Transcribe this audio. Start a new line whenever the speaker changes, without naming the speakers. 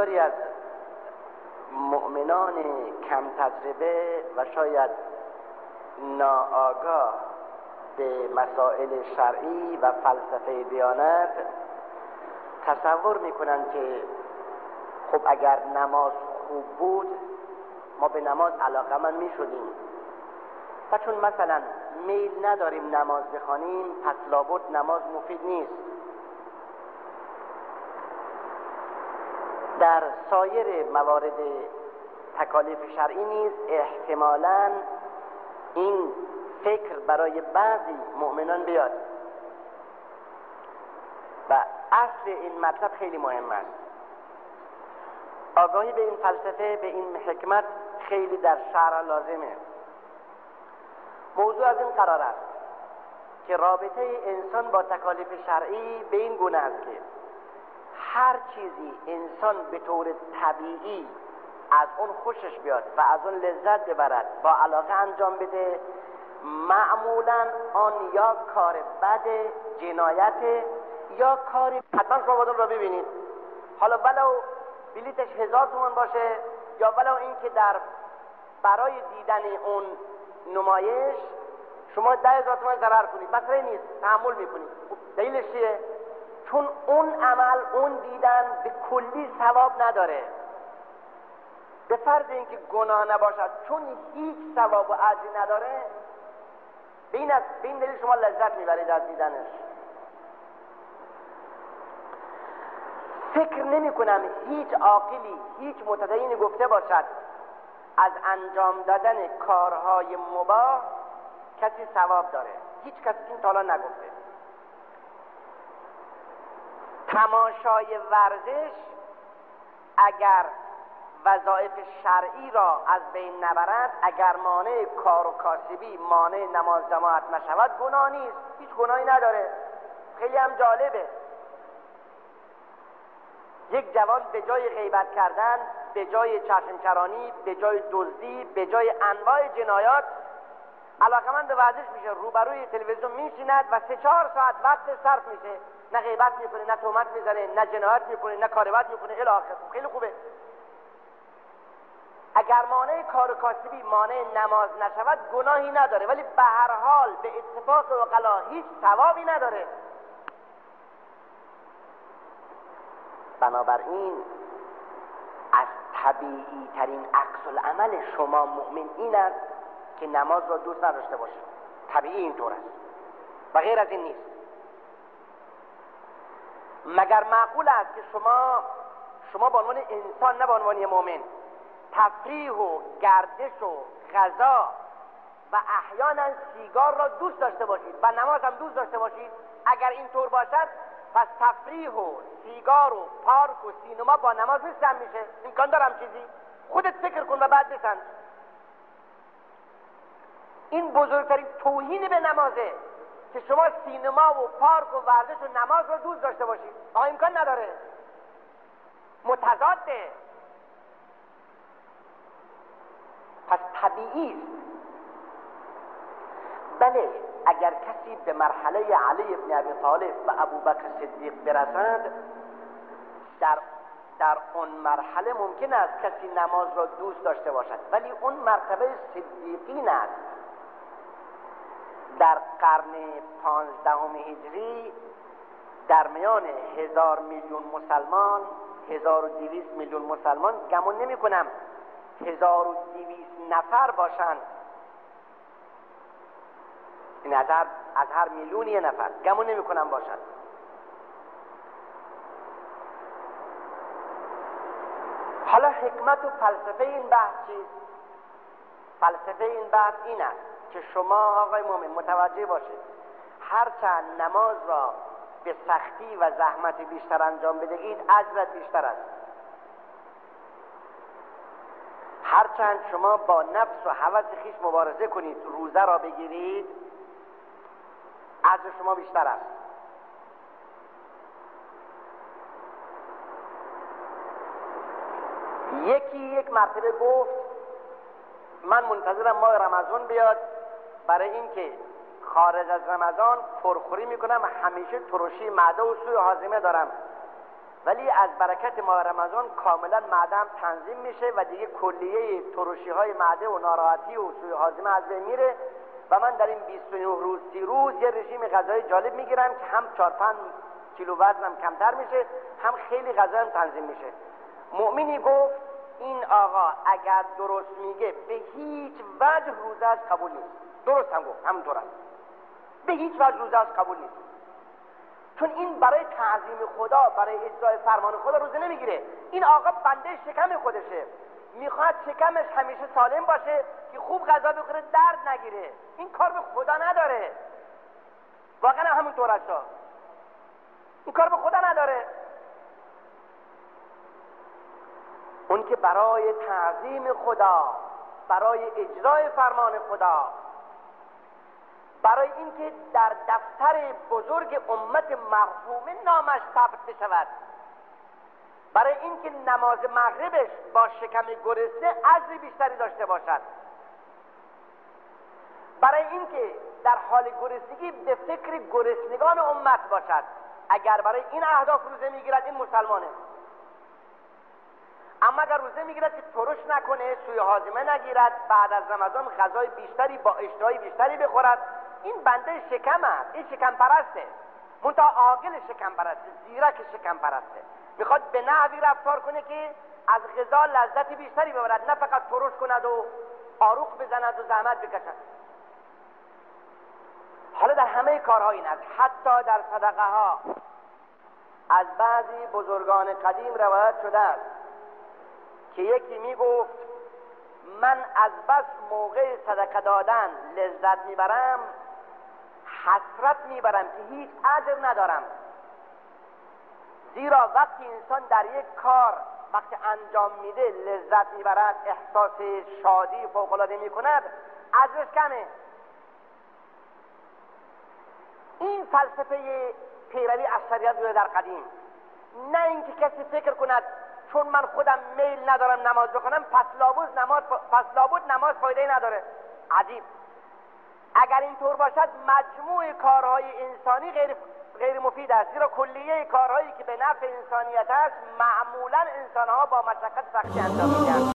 بسیاری از مؤمنان کم تجربه و شاید ناآگاه به مسائل شرعی و فلسفه دیانت تصور می‌کنن که خب اگر نماز خوب بود ما به نماز علاقه من می‌شدیم. و چون مثلا میل نداریم نماز بخوانیم پس لابد نماز مفید نیست. در سایر موارد تکالیف شرعی نیز احتمالا این فکر برای بعضی مؤمنان بیاد. و اصل این مطلب خیلی مهم است. آگاهی به این فلسفه به این حکمت خیلی در شعر لازمه. موضوع از این قرار است که رابطه انسان با تکالیف شرعی به این گونه است که هر چیزی انسان به طور طبیعی از اون خوشش بیاد و از اون لذت ببرد با علاقه انجام بده معمولا آن یا کار بد جنایت یا کاری حتما شما را ببینید. حالا ولو بلیتش هزار تومان باشه یا ولو اینکه در برای دیدن اون نمایش شما ده هزار تومان ضرر کنید. مسئله نیست تحمل می‌کنید. خب دلیلش چیه؟ چون اون عمل اون دیدن به کلی ثواب نداره. به فرض اینکه گناه نباشد چون هیچ ثواب و اجری نداره به این, به این دلیل شما لذت می‌برید از دیدنش. فکر نمی کنم هیچ عاقلی هیچ متدینی گفته باشد از انجام دادن کارهای مباه کسی ثواب داره. هیچ کسی این تالا نگفته. تماشای ورزش اگر وظایف شرعی را از بین نبرد اگر مانع کار و کاسبی مانع نماز جماعت نشود گناه نیست هیچ گناهی نداره. خیلی هم جالبه. یک جوان به جای غیبت کردن به جای چشمچرانی به جای دزدی به جای انواع جنایات علاقمند ورزش میشه روبروی تلویزیون میشیند و سه چهار ساعت وقت صرف میشه. نه غیبت می‌کنه نه تومت می‌زنه نه جنایت می‌کنه نه کاربت می‌کنه. الی آخر. خیلی خوبه. اگر مانع کار کاسبی مانع نماز نشود گناهی نداره. ولی به هر حال به اتفاق وقلا هیچ ثوابی نداره. بنابراین از طبیعی ترین عکس العمل شما مؤمن این است که نماز را دوست نداشته باشید طبیعی اینطور است. و غیر از این نیست. مگر معقول است که شما شما به عنوان انسان نه به عنوان مؤمن تفریح و گردش و غذا و احیانا سیگار را دوست داشته باشید و نماز هم دوست داشته باشید اگر اینطور باشد پس تفریح و سیگار و پارک و سینما با نماز نیستم میشه. امکان دارم چیزی؟ خودت فکر کن و بعد بسنج این بزرگترین توهین به نمازه که شما سینما و پارک و ورزش و نماز رو دوست داشته باشید. آقا امکان نداره. متضاده پس طبیعی بله اگر کسی به مرحله علی ابن ابی طالب و ابوبکر صدیق برسد در در اون مرحله ممکن است کسی نماز را دوست داشته باشد. ولی اون مرتبه صدیقین است. در قرن پانزدهم هجری در میان هزار میلیون مسلمان هزار و دیویست میلیون مسلمان گمون نمی کنم. هزار و دیویست نفر باشند این از هر, از هر میلیون یه نفر گمون نمی کنم باشد حالا حکمت و فلسفه این بحث چیست؟ فلسفه این بحث این است. که شما آقای مومن متوجه باشید هرچند نماز را به سختی و زحمت بیشتر انجام بدهید اجرت بیشتر است. هرچند شما با نفس و حوث خیش مبارزه کنید روزه را بگیرید اجر شما بیشتر است. یکی یک مرتبه گفت من منتظرم ماه رمضان بیاد. برای اینکه خارج از رمضان پرخوری می‌کنم همیشه ترشی معده و سوی حازمه دارم. ولی از برکت ماه رمضان کاملا معدم تنظیم میشه و دیگه کلیه ترشی های معده و ناراحتی و سوی حازمه از بین میره و من در این 29 روز سی روز یه رژیم غذایی جالب می‌گیرم که هم 4 5 کیلو وزنم کمتر میشه هم خیلی غذایم تنظیم میشه. مؤمنی گفت این آقا اگر درست میگه به هیچ وجه روزش قبول نیست. درست هم گفت همونطور است. به هیچ وجه روزش قبول نیست. چون این برای تعظیم خدا برای اجرای فرمان خدا روزه نمی‌گیره. این آقا بنده شکم خودشه. می‌خواد شکمش همیشه سالم باشه که خوب غذا بخوره درد نگیره. این کار به خدا نداره. واقعا همونطور است. این کار به خدا نداره. اون که برای تعظیم خدا برای اجرای فرمان خدا برای اینکه در دفتر بزرگ امت مرحوم نامش ثبت بشود برای اینکه نماز مغربش با شکم گرسنه اجر بیشتری داشته باشد. برای اینکه در حال گرسنگی به فکر گرسنگان امت باشد. اگر برای این اهداف روزه می‌گیرد این مسلمانه. اما اگر روزه می‌گیرد که ترش نکنه سوی حازمه نگیرد بعد از رمضان غذای بیشتری با اشتهای بیشتری بخورد. این بنده شکم است. این شکم پرسته. منتها عاقل شکم پرسته زیرک شکم پرسته. می‌خواد به نحوی رفتار کنه که از غذا لذت بیشتری ببرد. نه فقط ترش کند و آروخ بزند و زحمت بکشد. حالا در همه کارها این است حتی در صدقه ها از بعضی بزرگان قدیم روایت شده است که یکی می‌گفت من از بس موقع صدقه دادن لذت می‌برم حسرت می‌برم که هیچ اجر ندارم. زیرا وقتی انسان در یک کار وقتی انجام میده لذت می‌برد احساس شادی فوقالعاده می‌کند اجرش کمه. این فلسفه پیروی از شریعت بوده در قدیم. نه اینکه کسی فکر کند چون من خودم میل ندارم نماز بخونم پس لابد نماز پس لابد نماز فایده نداره. عجیب. اگر اینطور باشد مجموع کارهای انسانی غیر غیر مفید است. زیرا کلیه کارهایی که به نفع انسانیت است معمولا انسانها با مشقت سختی انجام میدن